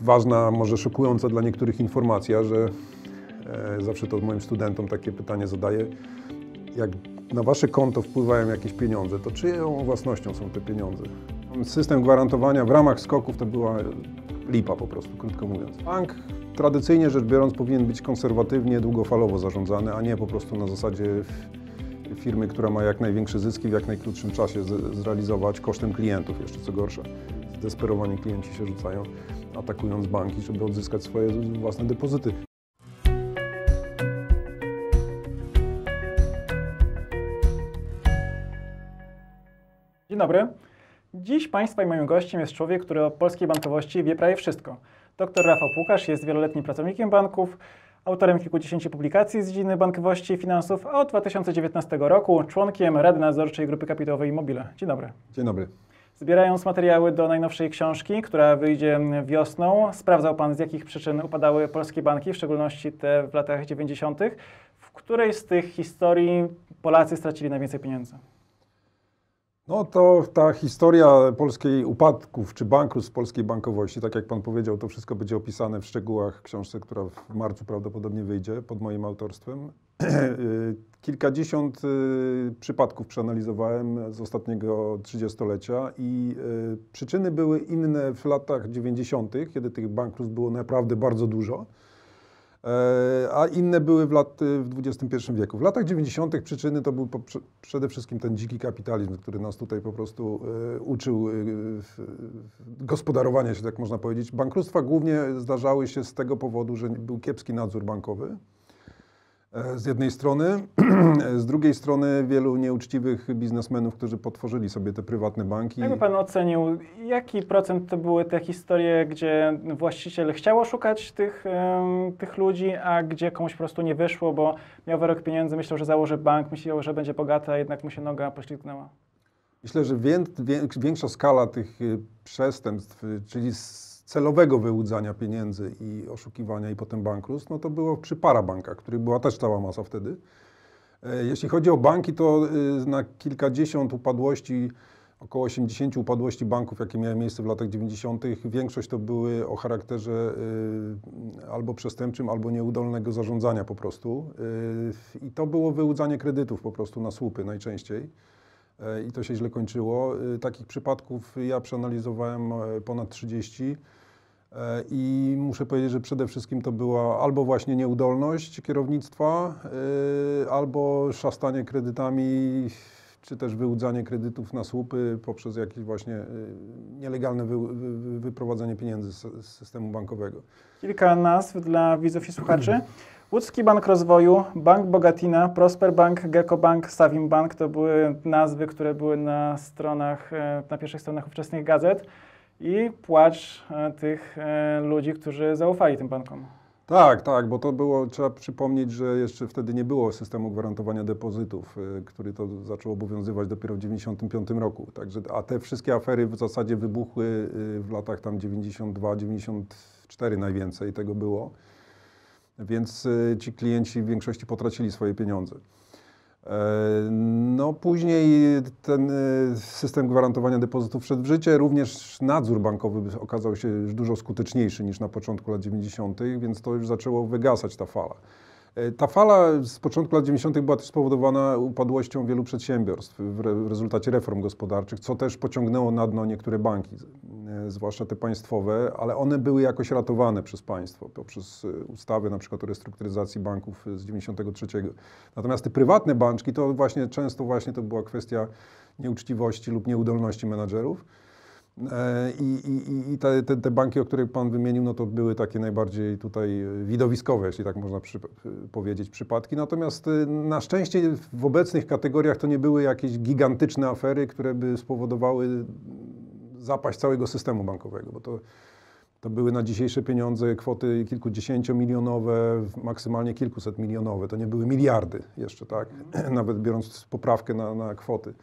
ważna, może szokująca dla niektórych informacja, że e, zawsze to moim studentom takie pytanie zadaję. Jak na wasze konto wpływają jakieś pieniądze, to czyją własnością są te pieniądze? System gwarantowania w ramach skoków to była lipa po prostu, krótko mówiąc. Bank tradycyjnie rzecz biorąc powinien być konserwatywnie, długofalowo zarządzany, a nie po prostu na zasadzie firmy, która ma jak największe zyski w jak najkrótszym czasie zrealizować kosztem klientów, jeszcze co gorsza. Zdesperowani klienci się rzucają, atakując banki, żeby odzyskać swoje własne depozyty. Dzień dobry. Dziś Państwa i moim gościem jest człowiek, który o polskiej bankowości wie prawie wszystko. Dr Rafał Pukasz jest wieloletnim pracownikiem banków, autorem kilkudziesięciu publikacji z dziedziny bankowości i finansów, a od 2019 roku członkiem Rady Nadzorczej Grupy Kapitałowej Immobile. Dzień dobry. Dzień dobry. Zbierając materiały do najnowszej książki, która wyjdzie wiosną, sprawdzał Pan z jakich przyczyn upadały polskie banki, w szczególności te w latach 90., w której z tych historii Polacy stracili najwięcej pieniędzy? No to ta historia polskiej upadków czy bankructw polskiej bankowości, tak jak Pan powiedział, to wszystko będzie opisane w szczegółach w książce, która w marcu prawdopodobnie wyjdzie pod moim autorstwem. Kilkadziesiąt y, przypadków przeanalizowałem z ostatniego trzydziestolecia i y, przyczyny były inne w latach 90., kiedy tych bankructw było naprawdę bardzo dużo. E, a inne były w, lat, w XXI wieku. W latach 90. przyczyny to był przede wszystkim ten dziki kapitalizm, który nas tutaj po prostu e, uczył e, gospodarowania się, tak można powiedzieć. Bankructwa głównie zdarzały się z tego powodu, że był kiepski nadzór bankowy. E, z jednej strony, z drugiej strony wielu nieuczciwych biznesmenów, którzy potworzyli sobie te prywatne banki. Jakby Pan ocenił, jaki procent to były te historie, gdzie właściciel chciał oszukać tych, tych ludzi, a gdzie komuś po prostu nie wyszło, bo miał wyrok pieniędzy, myślał, że założy bank, myślał, że będzie bogaty, a jednak mu się noga poślizgnęła? Myślę, że większa skala tych y, przestępstw, czyli celowego wyłudzania pieniędzy i oszukiwania i potem bankructw, no to było przy parabankach, których była też cała masa wtedy. E, jeśli chodzi o banki, to y, na kilkadziesiąt upadłości, około 80 upadłości banków, jakie miały miejsce w latach 90., większość to były o charakterze y, albo przestępczym, albo nieudolnego zarządzania po prostu. Y, I to było wyłudzanie kredytów po prostu na słupy najczęściej. E, I to się źle kończyło. Takich przypadków ja przeanalizowałem e, ponad 30. E, I muszę powiedzieć, że przede wszystkim to była albo właśnie nieudolność kierownictwa, e, albo szastanie kredytami, czy też wyłudzanie kredytów na słupy poprzez jakieś właśnie e, nielegalne wy, wy, wyprowadzenie pieniędzy z systemu bankowego. Kilka nazw dla widzów i słuchaczy. Łódzki Bank Rozwoju, Bank Bogatina, Prosper Bank, Gecko Bank, Savim Bank to były nazwy, które były na stronach, na pierwszych stronach ówczesnych gazet i płacz e, tych e, ludzi, którzy zaufali tym bankom. Tak, tak, bo to było, trzeba przypomnieć, że jeszcze wtedy nie było systemu gwarantowania depozytów, e, który to zaczął obowiązywać dopiero w 1995 roku. Także, a te wszystkie afery w zasadzie wybuchły w latach tam 92, 94 najwięcej tego było. Więc ci klienci w większości potracili swoje pieniądze. E, no później ten e, system gwarantowania depozytów wszedł w życie, również nadzór bankowy okazał się dużo skuteczniejszy niż na początku lat 90., więc to już zaczęło wygasać ta fala. E, ta fala z początku lat 90. była też spowodowana upadłością wielu przedsiębiorstw w, rezultacie reform gospodarczych, co też pociągnęło na dno niektóre banki, e, zwłaszcza te państwowe, ale one były jakoś ratowane przez państwo poprzez e, ustawy na przykład o restrukturyzacji banków z 93. Natomiast te prywatne banki to właśnie często właśnie to była kwestia nieuczciwości lub nieudolności menadżerów. E, I, i, i te, te, banki, o których Pan wymienił, no to były takie najbardziej tutaj widowiskowe, jeśli tak można przy, powiedzieć, przypadki. Natomiast y, na szczęście w obecnych kategoriach to nie były jakieś gigantyczne afery, które by spowodowały zapaść całego systemu bankowego, bo to, to były na dzisiejsze pieniądze kwoty kilkudziesięciomilionowe, maksymalnie kilkuset milionowe. To nie były miliardy jeszcze, tak? Nawet biorąc poprawkę na, na kwoty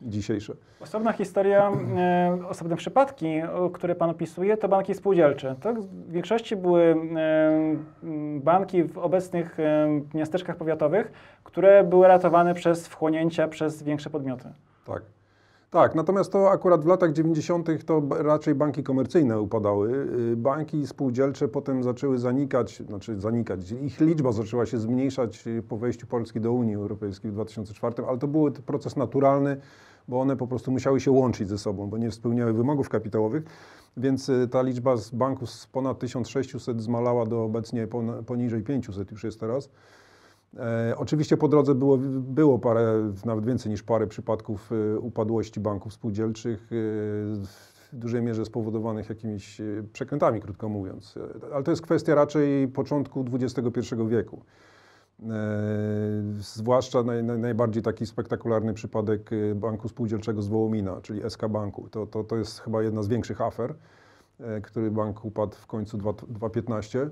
dzisiejsze. Osobna historia, e, osobne przypadki, które Pan opisuje, to banki spółdzielcze. To w większości były e, banki w obecnych e, miasteczkach powiatowych, które były ratowane przez wchłonięcia przez większe podmioty. Tak. Tak, natomiast to akurat w latach 90. to raczej banki komercyjne upadały. Y, Banki spółdzielcze potem zaczęły zanikać, znaczy zanikać. Ich liczba zaczęła się zmniejszać y, po wejściu Polski do Unii Europejskiej w 2004, ale to był proces naturalny, bo one po prostu musiały się łączyć ze sobą, bo nie spełniały wymogów kapitałowych. Więc y, ta liczba z banków z ponad 1600 zmalała do obecnie pon- poniżej 500 już jest teraz. E, oczywiście po drodze było, było parę, nawet więcej niż parę przypadków e, upadłości banków spółdzielczych, e, w dużej mierze spowodowanych jakimiś e, przekrętami, krótko mówiąc. Ale to jest kwestia raczej początku XXI wieku. Zwłaszcza naj, naj, najbardziej taki spektakularny przypadek banku spółdzielczego z Wołomina, czyli SK Banku. To, to, to jest chyba jedna z większych afer, który bank upadł w końcu 2 2015.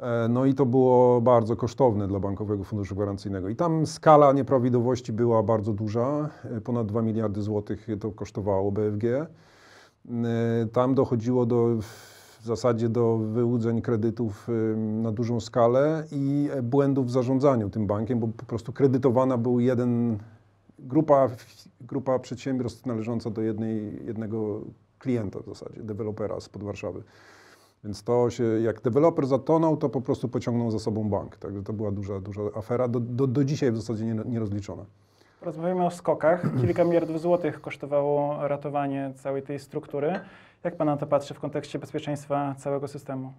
E, No i to było bardzo kosztowne dla Bankowego Funduszu Gwarancyjnego. I tam skala nieprawidłowości była bardzo duża, e, ponad 2 miliardy złotych to kosztowało BFG. E, Tam dochodziło do, w zasadzie do wyłudzeń kredytów na dużą skalę i błędów w zarządzaniu tym bankiem, bo po prostu kredytowana był jeden, grupa, grupa przedsiębiorstw należąca do jednej, jednego klienta w zasadzie, dewelopera z Warszawy. Więc to się, jak deweloper zatonął, to po prostu pociągnął za sobą bank. Także to była duża, duża afera, do, do, do dzisiaj w zasadzie nie, nierozliczona. Rozmawiamy o skokach. Kilka miliardów złotych kosztowało ratowanie całej tej struktury. Jak Pan na to patrzy w kontekście bezpieczeństwa całego systemu?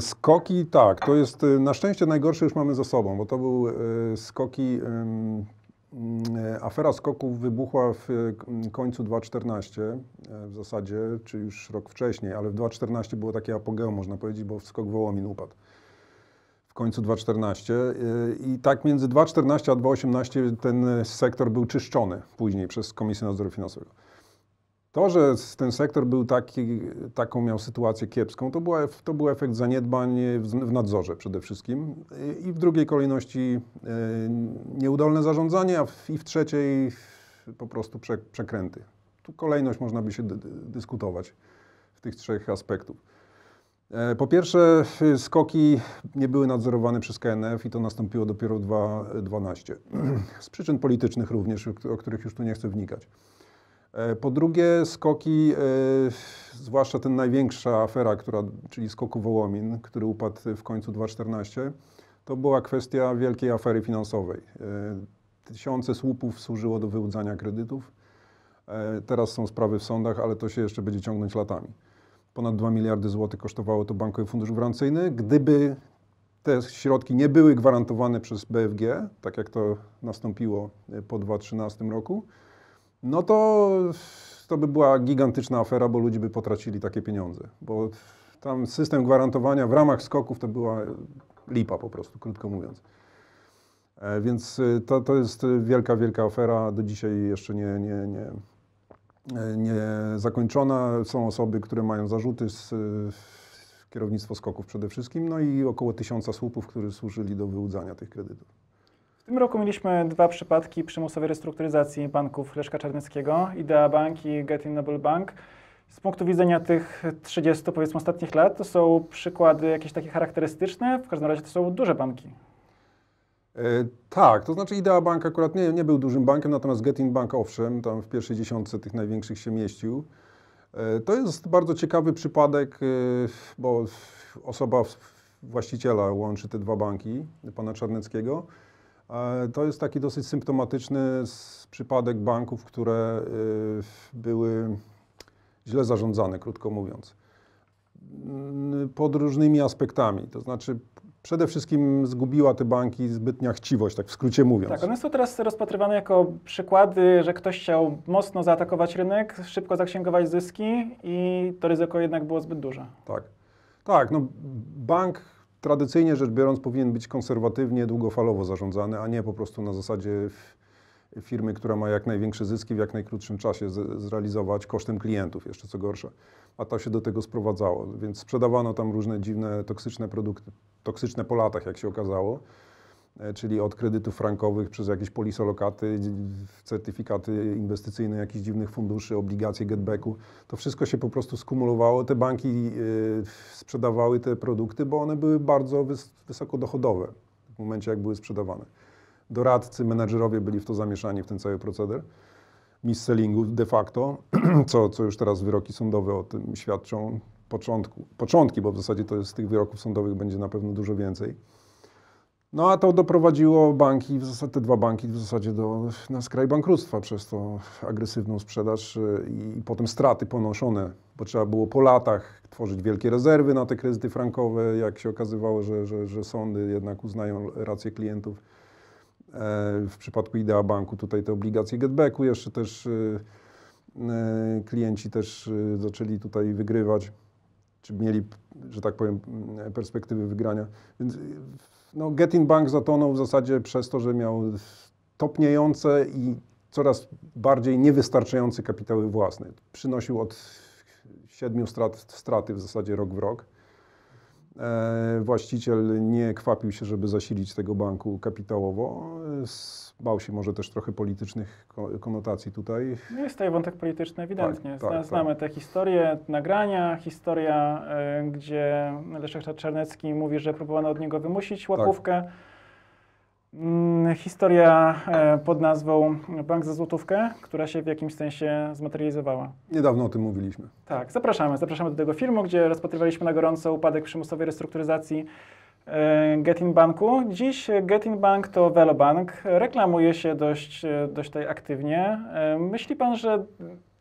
Skoki, tak, to jest y, na szczęście najgorsze już mamy za sobą, bo to był y, skoki, afera skoków wybuchła w y, końcu 2014 y, w zasadzie, czy już rok wcześniej, ale w 2014 było takie apogeum, można powiedzieć, bo skok Wołomin upadł w końcu 2014 y, i tak między 2014 a 2018 ten sektor był czyszczony później przez Komisję Nadzoru Finansowego. To, że ten sektor był taki, taką miał sytuację kiepską, to, była, to był efekt zaniedbań w, nadzorze przede wszystkim i w drugiej kolejności e, nieudolne zarządzanie, a w, i w trzeciej po prostu prze, przekręty. Tu kolejność można by się dy, dyskutować w tych trzech aspektów. E, po pierwsze, skoki nie były nadzorowane przez KNF i to nastąpiło dopiero w 2012. Z przyczyn politycznych również, o których już tu nie chcę wnikać. Po drugie, skoki, e, zwłaszcza ten największa afera, która, czyli skoku Wołomin, który upadł w końcu 2014, to była kwestia wielkiej afery finansowej. E, tysiące słupów służyło do wyłudzania kredytów. E, teraz są sprawy w sądach, ale to się jeszcze będzie ciągnąć latami. Ponad 2 miliardy złotych kosztowało to Bankowy Fundusz Gwarancyjny. Gdyby te środki nie były gwarantowane przez BFG, tak jak to nastąpiło po 2013 roku, no to, to by była gigantyczna afera, bo ludzie by potracili takie pieniądze. Bo tam system gwarantowania w ramach skoków to była lipa po prostu, krótko mówiąc. E, więc to, to jest wielka, wielka afera, do dzisiaj jeszcze nie, nie, nie, nie zakończona. Są osoby, które mają zarzuty z kierownictwo skoków przede wszystkim, no i około tysiąca słupów, którzy służyli do wyłudzania tych kredytów. W tym roku mieliśmy dwa przypadki przymusowej restrukturyzacji banków Leszka Czarneckiego, Idea Bank i Getin Noble Bank. Z punktu widzenia tych 30 powiedzmy ostatnich lat to są przykłady jakieś takie charakterystyczne? W każdym razie to są duże banki. E, tak, to znaczy Idea Bank akurat nie, nie był dużym bankiem, natomiast Getin Bank owszem, tam w pierwszej dziesiątce tych największych się mieścił. E, to jest bardzo ciekawy przypadek, e, bo osoba właściciela łączy te dwa banki, pana Czarneckiego. To jest taki dosyć symptomatyczny przypadek banków, które były źle zarządzane, krótko mówiąc, pod różnymi aspektami. To znaczy, przede wszystkim zgubiła te banki zbytnia chciwość, tak w skrócie mówiąc. Tak, one są teraz rozpatrywane jako przykłady, że ktoś chciał mocno zaatakować rynek, szybko zaksięgować zyski i to ryzyko jednak było zbyt duże. Tak, tak. No, bank tradycyjnie rzecz biorąc powinien być konserwatywnie, długofalowo zarządzany, a nie po prostu na zasadzie firmy, która ma jak największe zyski w jak najkrótszym czasie zrealizować kosztem klientów, jeszcze co gorsze. A to się do tego sprowadzało, więc sprzedawano tam różne dziwne, toksyczne produkty, toksyczne po latach, jak się okazało, czyli od kredytów frankowych przez jakieś polisolokaty, certyfikaty inwestycyjne jakichś dziwnych funduszy, obligacje getbacku. To wszystko się po prostu skumulowało. Te banki yy, sprzedawały te produkty, bo one były bardzo wys wysoko dochodowe w momencie, jak były sprzedawane. Doradcy, menedżerowie byli w to zamieszani, w ten cały proceder. mis-sellingu de facto, co, co już teraz wyroki sądowe o tym świadczą. Początku, początki, bo w zasadzie to jest tych wyroków sądowych będzie na pewno dużo więcej. No a to doprowadziło banki, w zasadzie te dwa banki w zasadzie do, na skraj bankructwa przez tą agresywną sprzedaż y, i, i potem straty ponoszone, bo trzeba było po latach tworzyć wielkie rezerwy na te kredyty frankowe, jak się okazywało, że, że, że sądy jednak uznają rację klientów. E, W przypadku Idea Banku tutaj te obligacje getbacku jeszcze też y, klienci też zaczęli tutaj wygrywać, czy mieli, że tak powiem, mm, perspektywy wygrania. Więc no, Getin Bank zatonął w zasadzie przez to, że miał topniejące i coraz bardziej niewystarczające kapitały własne. Przynosił od siedmiu strat, straty w zasadzie rok w rok. E, właściciel nie kwapił się, żeby zasilić tego banku kapitałowo. E, Bał się może też trochę politycznych ko- konotacji tutaj. No Jest tutaj wątek polityczny ewidentnie. Tak, tak, znamy te historie, nagrania, historia, y, gdzie Leszek Czarnecki mówi, że próbowano od niego wymusić łapówkę. Mm, Historia e, pod nazwą Bank za złotówkę, która się w jakimś sensie zmaterializowała. Niedawno o tym mówiliśmy. Tak, zapraszamy. Zapraszamy do tego filmu, gdzie rozpatrywaliśmy na gorąco upadek przymusowej restrukturyzacji e, Getin Banku. Dziś Getin Bank to Velobank. Reklamuje się dość, e, dość tutaj aktywnie. Myśli Pan, że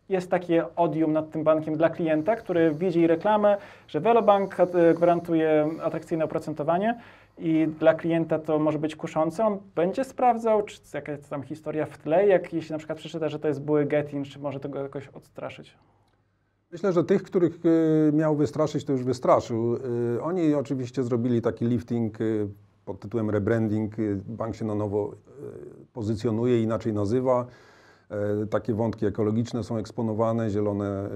jest takie odium nad tym bankiem dla klienta, który widzi reklamę, że Velobank gwarantuje atrakcyjne oprocentowanie i dla klienta to może być kuszące. On będzie sprawdzał, czy jaka jest tam historia w tle, jak jeśli na przykład przeczyta, że to jest były Getin, czy może tego jakoś odstraszyć. Myślę, że tych, których y, miał wystraszyć, to już wystraszył. Y, Oni oczywiście zrobili taki lifting y, pod tytułem rebranding. Bank się na nowo pozycjonuje, inaczej nazywa. Takie wątki ekologiczne są eksponowane, zielone,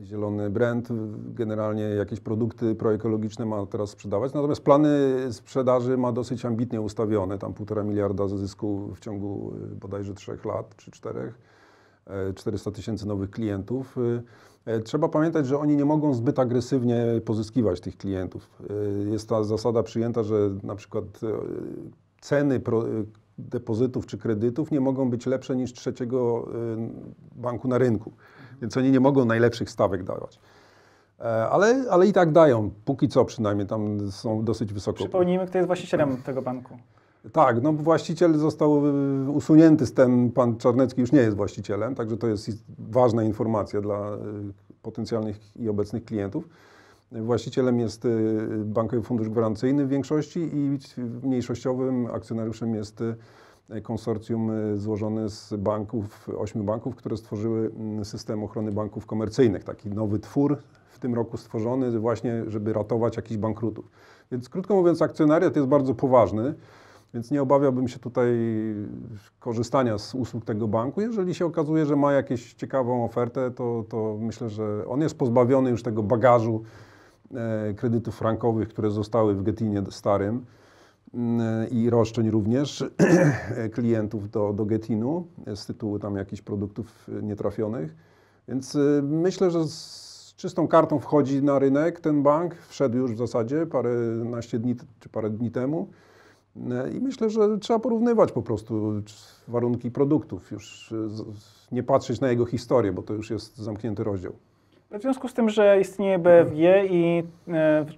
zielony brand, y, generalnie jakieś produkty proekologiczne ma teraz sprzedawać. Natomiast plany sprzedaży ma dosyć ambitnie ustawione, tam półtora miliarda zysku w ciągu y, bodajże trzech lat czy czterech. E, 400 tysięcy nowych klientów. E, Trzeba pamiętać, że oni nie mogą zbyt agresywnie pozyskiwać tych klientów. Jest ta zasada przyjęta, że na przykład ceny depozytów czy kredytów nie mogą być lepsze niż trzeciego banku na rynku. Więc oni nie mogą najlepszych stawek dawać. E, Ale, ale i tak dają, póki co przynajmniej, tam są dosyć wysoko. Przypomnijmy, kto jest właścicielem tego banku. Tak, no właściciel został y, usunięty z ten, pan Czarnecki już nie jest właścicielem, także to jest ważna informacja dla y, potencjalnych i obecnych klientów. Właścicielem jest y, Bankowy Fundusz Gwarancyjny w większości i mniejszościowym akcjonariuszem jest konsorcjum y, złożone z banków, ośmiu banków, które stworzyły mm, system ochrony banków komercyjnych, taki nowy twór w tym roku stworzony właśnie, żeby ratować jakichś bankrutów. Więc krótko mówiąc, akcjonariat jest bardzo poważny. Więc nie obawiałbym się tutaj korzystania z usług tego banku. Jeżeli się okazuje, że ma jakąś ciekawą ofertę, to, to myślę, że on jest pozbawiony już tego bagażu e, kredytów frankowych, które zostały w Getinie starym i roszczeń również klientów do, do Getinu z tytułu tam jakichś produktów nietrafionych. Więc e, myślę, że z czystą kartą wchodzi na rynek ten bank. Wszedł już w zasadzie paręnaście dni t- czy parę dni temu. E, I myślę, że trzeba porównywać po prostu warunki produktów, już z- nie patrzeć na jego historię, bo to już jest zamknięty rozdział. W związku z tym, że istnieje BFG i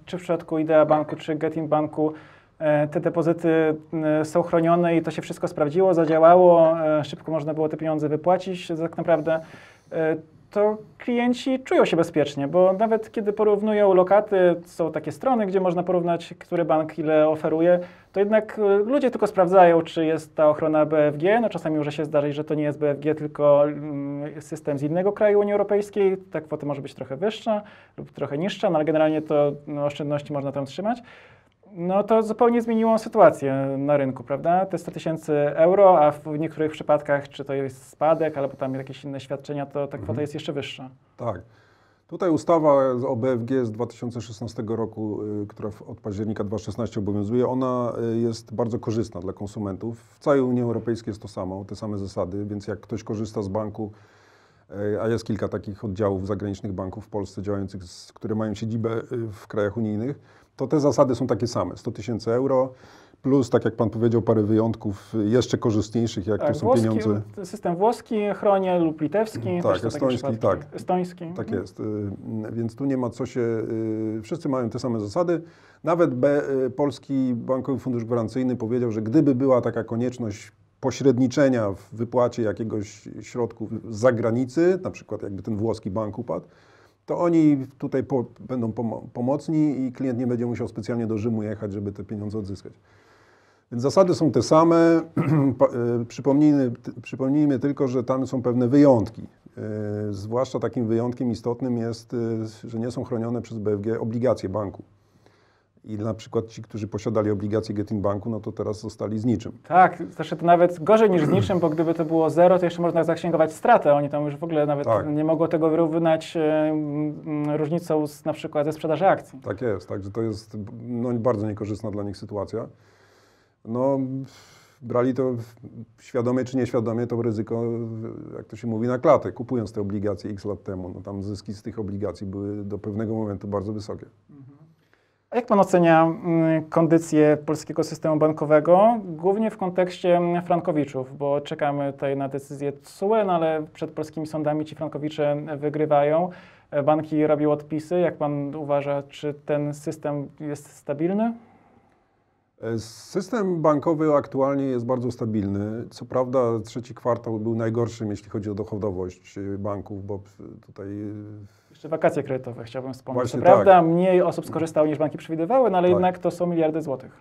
czy w przypadku Idea Banku, czy Getin Banku te depozyty e, są chronione i to się wszystko sprawdziło, zadziałało, e, szybko można było te pieniądze wypłacić tak naprawdę, e, to klienci czują się bezpiecznie, bo nawet kiedy porównują lokaty, są takie strony, gdzie można porównać, który bank ile oferuje, to jednak e, ludzie tylko sprawdzają, czy jest ta ochrona BFG. No czasami może się zdarzyć, że to nie jest BFG, tylko mm, system z innego kraju Unii Europejskiej. Ta kwota może być trochę wyższa lub trochę niższa, no ale generalnie to no, oszczędności można tam trzymać. No to zupełnie zmieniło sytuację na rynku, prawda? Te 100 tysięcy euro, a w niektórych przypadkach, czy to jest spadek, albo tam jakieś inne świadczenia, to ta kwota jest jeszcze wyższa. Tak. Tutaj ustawa o BFG z 2016 roku, y, która od października 2016 obowiązuje, ona y, jest bardzo korzystna dla konsumentów. W całej Unii Europejskiej jest to samo, te same zasady, więc jak ktoś korzysta z banku, a jest kilka takich oddziałów zagranicznych banków w Polsce działających, które mają siedzibę y, w krajach unijnych, to te zasady są takie same. 100 tysięcy euro, Plus, tak jak pan powiedział, parę wyjątków y, jeszcze korzystniejszych, jak to są Tak, włoski, pieniądze. System włoski chroni lub litewski. Tak, też są takie estoński, tak. Estoński. Tak mhm. jest. y, Więc tu nie ma co się. Wszyscy mają te same zasady. Nawet B, Polski Bankowy Fundusz Gwarancyjny powiedział, że gdyby była taka konieczność pośredniczenia w wypłacie jakiegoś środków z zagranicy, na przykład jakby ten włoski bank upadł, to oni tutaj po, będą pomo- pomocni i klient nie będzie musiał specjalnie do Rzymu jechać, żeby te pieniądze odzyskać. Więc zasady są te same. Y, Przypomnijmy, przypomnijmy tylko, że tam są pewne wyjątki. Y, Zwłaszcza takim wyjątkiem istotnym jest, y, że nie są chronione przez BFG obligacje banku. I na przykład ci, którzy posiadali obligacje Getin Banku, no to teraz zostali z niczym. Tak, zresztą to nawet gorzej niż z niczym, bo gdyby to było zero, to jeszcze można zaksięgować stratę. Oni tam już w ogóle nawet Tak. nie mogą tego wyrównać e, różnicą z, na przykład ze sprzedaży akcji. Tak jest, także to jest no, bardzo niekorzystna dla nich sytuacja. No, brali to świadomie czy nieświadomie to ryzyko, jak to się mówi, na klatę, kupując te obligacje x lat temu. No, tam zyski z tych obligacji były do pewnego momentu bardzo wysokie. Jak pan ocenia mm, kondycję polskiego systemu bankowego, głównie w kontekście mm, frankowiczów, bo czekamy tutaj na decyzję TSUE, no ale przed polskimi sądami ci frankowicze wygrywają. E, Banki robią odpisy. Jak pan uważa, czy ten system jest stabilny? E, System bankowy aktualnie jest bardzo stabilny. Co prawda trzeci kwartał był najgorszym, jeśli chodzi o dochodowość e, banków, bo e, tutaj Jeszcze wakacje kredytowe chciałbym wspomnieć. Właśnie Co tak. prawda mniej osób skorzystało niż banki przewidywały, no ale Tak. jednak to są miliardy złotych.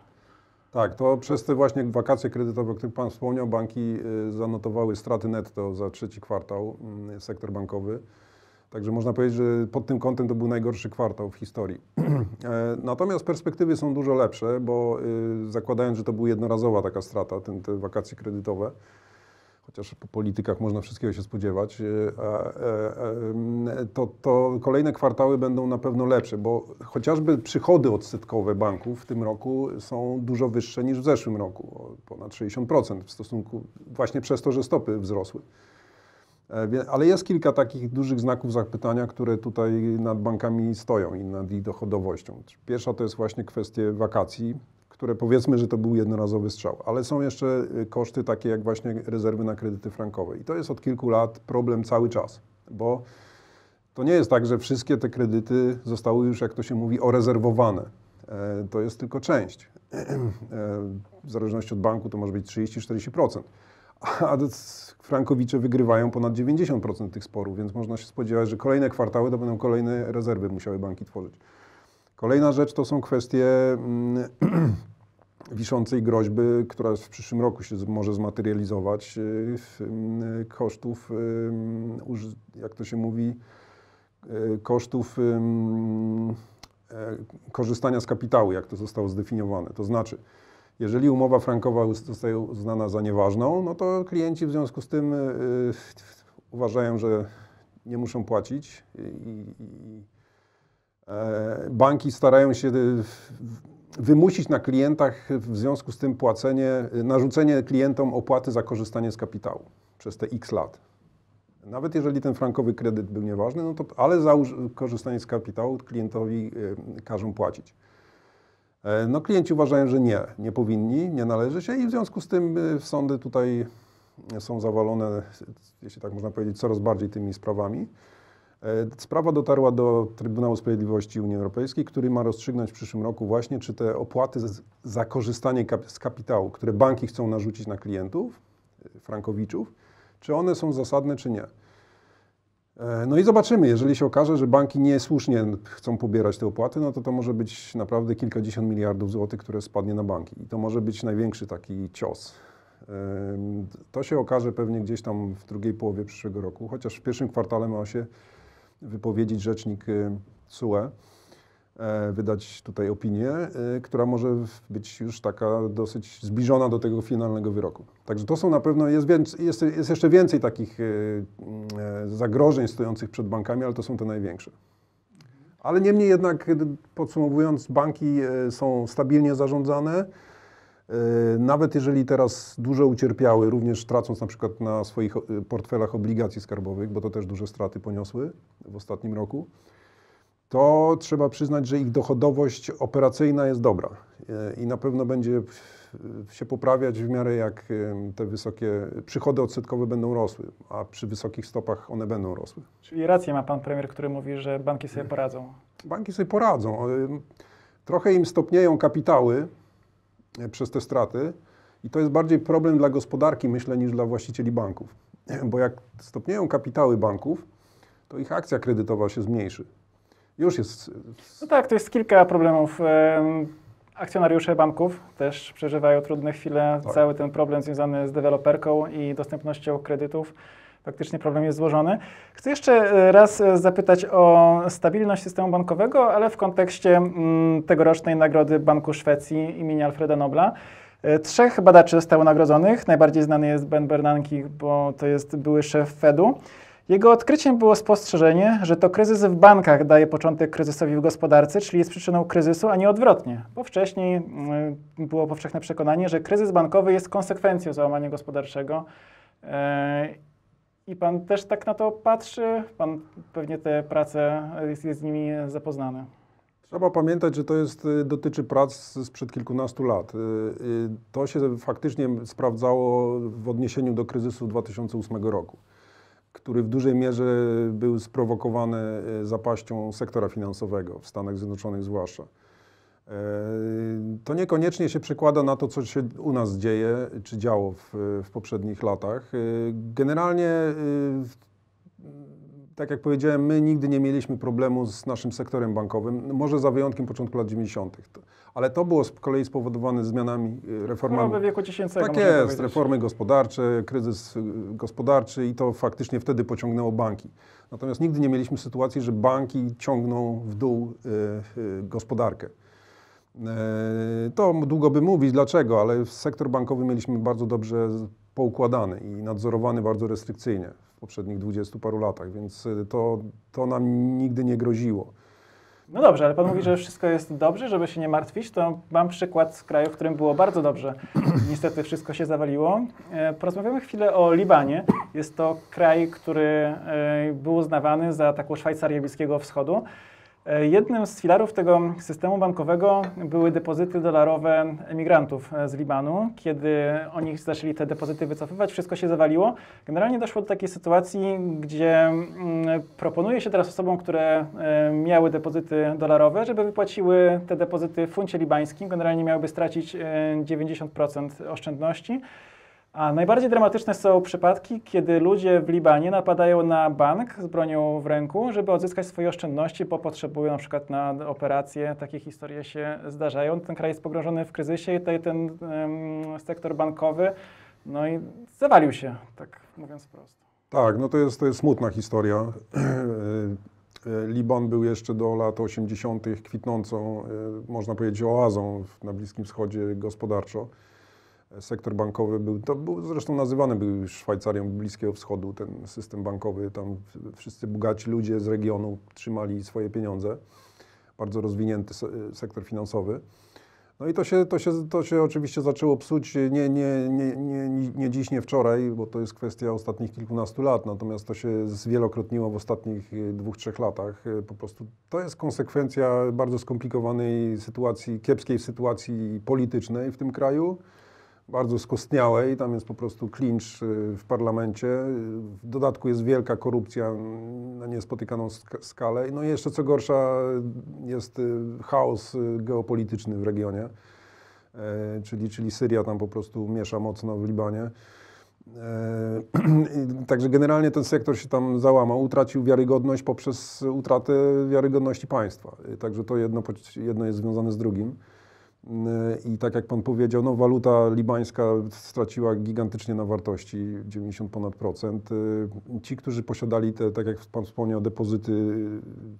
Tak, to przez te właśnie wakacje kredytowe, o których Pan wspomniał, banki zanotowały straty netto za trzeci kwartał, mm, sektor bankowy. Także można powiedzieć, że pod tym kątem to był najgorszy kwartał w historii. E, Natomiast perspektywy są dużo lepsze, bo y, zakładając, że to była jednorazowa taka strata, ten, te wakacje kredytowe, chociaż po politykach można wszystkiego się spodziewać, y, e, em, to, to kolejne kwartały będą na pewno lepsze, bo chociażby przychody odsetkowe banków w tym roku są dużo wyższe niż w zeszłym roku, ponad 60% w stosunku właśnie przez to, że stopy wzrosły. E, Ale jest kilka takich dużych znaków zapytania, które tutaj nad bankami stoją i nad ich dochodowością. Pierwsza to jest właśnie kwestie wakacji, które powiedzmy, że to był jednorazowy strzał, ale są jeszcze y, koszty takie jak właśnie rezerwy na kredyty frankowe. I to jest od kilku lat problem cały czas, bo to nie jest tak, że wszystkie te kredyty zostały już, jak to się mówi, orezerwowane. E, To jest tylko część. E, W zależności od banku to może być 30-40%. A frankowicze wygrywają ponad 90% tych sporów, więc można się spodziewać, że kolejne kwartały to będą kolejne rezerwy musiały banki tworzyć. Kolejna rzecz to są kwestie mm, wiszącej groźby, która w przyszłym roku się może zmaterializować, y, mm, kosztów, uży- jak to się mówi, y, kosztów ym, e, korzystania z kapitału, jak to zostało zdefiniowane. To znaczy, jeżeli umowa frankowa zostaje uznana za nieważną, no to klienci w związku z tym y, y, uważają, że nie muszą płacić e, banki starają się y, wymusić na klientach w związku z tym płacenie, narzucenie klientom opłaty za korzystanie z kapitału przez te x lat. Nawet jeżeli ten frankowy kredyt był nieważny, no to, ale za korzystanie z kapitału klientowi każą płacić. E, No klienci uważają, że nie, nie powinni, nie należy się i w związku z tym y, sądy tutaj są zawalone, jeśli tak można powiedzieć, coraz bardziej tymi sprawami. E, Sprawa dotarła do Trybunału Sprawiedliwości Unii Europejskiej, który ma rozstrzygnąć w przyszłym roku właśnie, czy te opłaty za korzystanie z kapitału, które banki chcą narzucić na klientów, frankowiczów, czy one są zasadne, czy nie. E, No i zobaczymy, jeżeli się okaże, że banki niesłusznie chcą pobierać te opłaty, no to to może być naprawdę kilkadziesiąt miliardów złotych, które spadnie na banki. I to może być największy taki cios. To się okaże pewnie gdzieś tam w drugiej połowie przyszłego roku, chociaż w pierwszym kwartale ma się wypowiedzieć rzecznik y, TSUE, e, wydać tutaj opinię, y, która może być już taka dosyć zbliżona do tego finalnego wyroku. Także to są na pewno, jest, więc, jest, jest jeszcze więcej takich e, zagrożeń stojących przed bankami, ale to są te największe. Ale niemniej jednak, podsumowując, banki są stabilnie zarządzane. Nawet jeżeli teraz dużo ucierpiały, również tracąc na przykład na swoich portfelach obligacji skarbowych, bo to też duże straty poniosły w ostatnim roku, to trzeba przyznać, że ich dochodowość operacyjna jest dobra e, i na pewno będzie się poprawiać w miarę jak e, te wysokie przychody odsetkowe będą rosły, a przy wysokich stopach one będą rosły. Czyli rację ma pan premier, który mówi, że banki sobie poradzą. Banki sobie poradzą. E, Trochę im stopnieją kapitały przez te straty i to jest bardziej problem dla gospodarki, myślę, niż dla właścicieli banków. Bo jak stopnieją kapitały banków, to ich akcja kredytowa się zmniejszy. Już jest. No tak, to jest kilka problemów. Em, Akcjonariusze banków też przeżywają trudne chwile. Tak. Cały ten problem związany z deweloperką i dostępnością kredytów. Faktycznie problem jest złożony. Chcę jeszcze e, raz e, zapytać o stabilność systemu bankowego, ale w kontekście mm, tegorocznej nagrody Banku Szwecji imienia Alfreda Nobla. E, Trzech badaczy zostało nagrodzonych. Najbardziej znany jest Ben Bernanke, bo to jest były szef Fedu. Jego odkryciem było spostrzeżenie, że to kryzys w bankach daje początek kryzysowi w gospodarce, czyli jest przyczyną kryzysu, a nie odwrotnie. Bo wcześniej mm, było powszechne przekonanie, że kryzys bankowy jest konsekwencją załamania gospodarczego. E, I pan też tak na to patrzy? Pan pewnie te prace jest, jest z nimi zapoznany. Trzeba pamiętać, że to jest, y, dotyczy prac sprzed kilkunastu lat. To się faktycznie sprawdzało w odniesieniu do kryzysu 2008 roku, który w dużej mierze był sprowokowany y, zapaścią sektora finansowego, w Stanach Zjednoczonych zwłaszcza. E, To niekoniecznie się przekłada na to, co się u nas dzieje, czy działo w, w poprzednich latach. Y, Generalnie, tak jak powiedziałem, my nigdy nie mieliśmy problemu z naszym sektorem bankowym, może za wyjątkiem początku lat 90., To- ale to było z kolei spowodowane zmianami, y, reformami. Choroby wieku dziesięcego. Tak jest, powiedzieć. reformy gospodarcze, kryzys y, gospodarczy i to faktycznie wtedy pociągnęło banki. Natomiast nigdy nie mieliśmy sytuacji, że banki ciągną w dół y, gospodarkę. E, To długo by mówić dlaczego, ale sektor bankowy mieliśmy bardzo dobrze poukładany i nadzorowany bardzo restrykcyjnie poprzednich dwudziestu paru latach, więc y, to, to nam nigdy nie groziło. No dobrze, ale pan mówi, że wszystko jest dobrze, żeby się nie martwić. To mam przykład z kraju, w którym było bardzo dobrze. Niestety wszystko się zawaliło. E, Porozmawiamy chwilę o Libanie. Jest to kraj, który e, był uznawany za taką Szwajcarię Bliskiego Wschodu. E, Jednym z filarów tego systemu bankowego były depozyty dolarowe emigrantów e, z Libanu. Kiedy oni zaczęli te depozyty wycofywać, wszystko się zawaliło. Generalnie doszło do takiej sytuacji, gdzie mm, proponuje się teraz osobom, które e, miały depozyty dolarowe, żeby wypłaciły te depozyty w funcie libańskim. Generalnie miałyby stracić e, 90% oszczędności. A najbardziej dramatyczne są przypadki, kiedy ludzie w Libanie napadają na bank z bronią w ręku, żeby odzyskać swoje oszczędności, bo potrzebują na przykład na operacje. Takie historie się zdarzają. Ten kraj jest pogrążony w kryzysie i tutaj ten em, sektor bankowy no i zawalił się, tak mówiąc wprost. Tak, no to jest, to jest smutna historia. E, Liban był jeszcze do lat 80. kwitnącą, e, można powiedzieć, oazą na Bliskim Wschodzie gospodarczo. E, Sektor bankowy był, to był zresztą nazywany był Szwajcarią Bliskiego Wschodu, ten system bankowy. Tam wszyscy bogaci ludzie z regionu trzymali swoje pieniądze. Bardzo rozwinięty se- sektor finansowy. No i to się, to, się, to się oczywiście zaczęło psuć nie, nie, nie, nie, nie dziś, nie wczoraj, bo to jest kwestia ostatnich kilkunastu lat, natomiast to się zwielokrotniło w ostatnich y, dwóch, trzech latach. Y, Po prostu to jest konsekwencja bardzo skomplikowanej sytuacji, kiepskiej sytuacji politycznej w tym kraju, bardzo skostniałej. Tam jest po prostu klincz y, w parlamencie. W dodatku jest wielka korupcja na niespotykaną sk- skalę. No i jeszcze co gorsza jest y, chaos y, geopolityczny w regionie. E, czyli, czyli Syria tam po prostu miesza mocno w Libanie. E, Także generalnie ten sektor się tam załamał, utracił wiarygodność poprzez utratę wiarygodności państwa. Także to jedno, jedno jest związane z drugim. I tak jak pan powiedział, no, waluta libańska straciła gigantycznie na wartości, 90 ponad procent. E, Ci, którzy posiadali te, tak jak pan wspomniał, depozyty,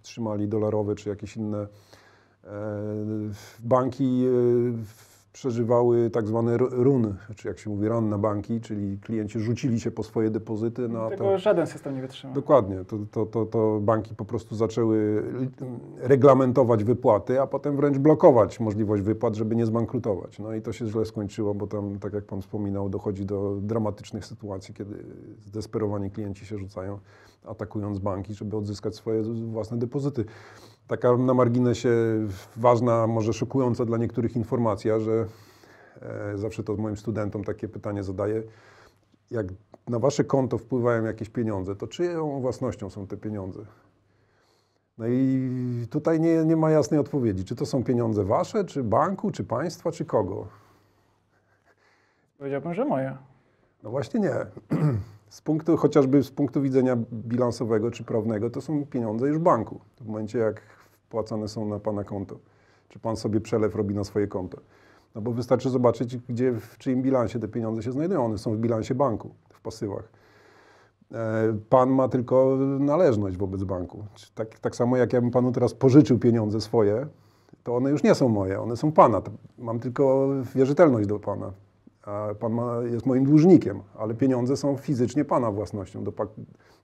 trzymali dolarowe czy jakieś inne e, banki e, przeżywały tak zwany r- run, czy jak się mówi, run na banki, czyli klienci rzucili się po swoje depozyty. No, Tego to, żaden system nie wytrzyma. dokładnie, to, to, to, to banki po prostu zaczęły reglamentować wypłaty, a potem wręcz blokować możliwość wypłat, żeby nie zbankrutować. No i to się źle skończyło, bo tam, tak jak pan wspominał, dochodzi do dramatycznych sytuacji, kiedy zdesperowani klienci się rzucają, atakując banki, żeby odzyskać swoje własne depozyty. Taka na marginesie ważna, może szokująca dla niektórych informacja, że e, zawsze to moim studentom takie pytanie zadaję. Jak na wasze konto wpływają jakieś pieniądze, to czyją własnością są te pieniądze? No i tutaj nie, nie ma jasnej odpowiedzi. Czy to są pieniądze wasze, czy banku, czy państwa, czy kogo? Powiedziałbym, że moje. No właśnie nie. Z punktu, chociażby z punktu widzenia bilansowego czy prawnego, to są pieniądze już banku. W momencie, jak wpłacane są na Pana konto. Czy Pan sobie przelew robi na swoje konto. No bo wystarczy zobaczyć, gdzie, w czyim bilansie te pieniądze się znajdują. One są w bilansie banku, w pasywach. E, Pan ma tylko należność wobec banku. Tak, tak samo jak ja bym Panu teraz pożyczył pieniądze swoje, to one już nie są moje, one są Pana. Mam tylko wierzytelność do Pana pan ma, jest moim dłużnikiem, ale pieniądze są fizycznie pana własnością do,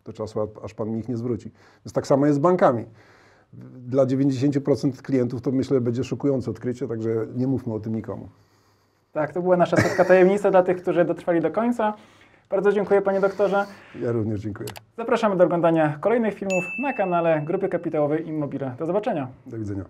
do czasu, aż pan mi ich nie zwróci. Więc tak samo jest z bankami. Dla 90% klientów to myślę będzie szokujące odkrycie, także nie mówmy o tym nikomu. Tak, to była nasza setka tajemnica dla tych, którzy dotrwali do końca. Bardzo dziękuję panie doktorze. Ja również dziękuję. Zapraszamy do oglądania kolejnych filmów na kanale Grupy Kapitałowej Immobile. Do zobaczenia. Do widzenia.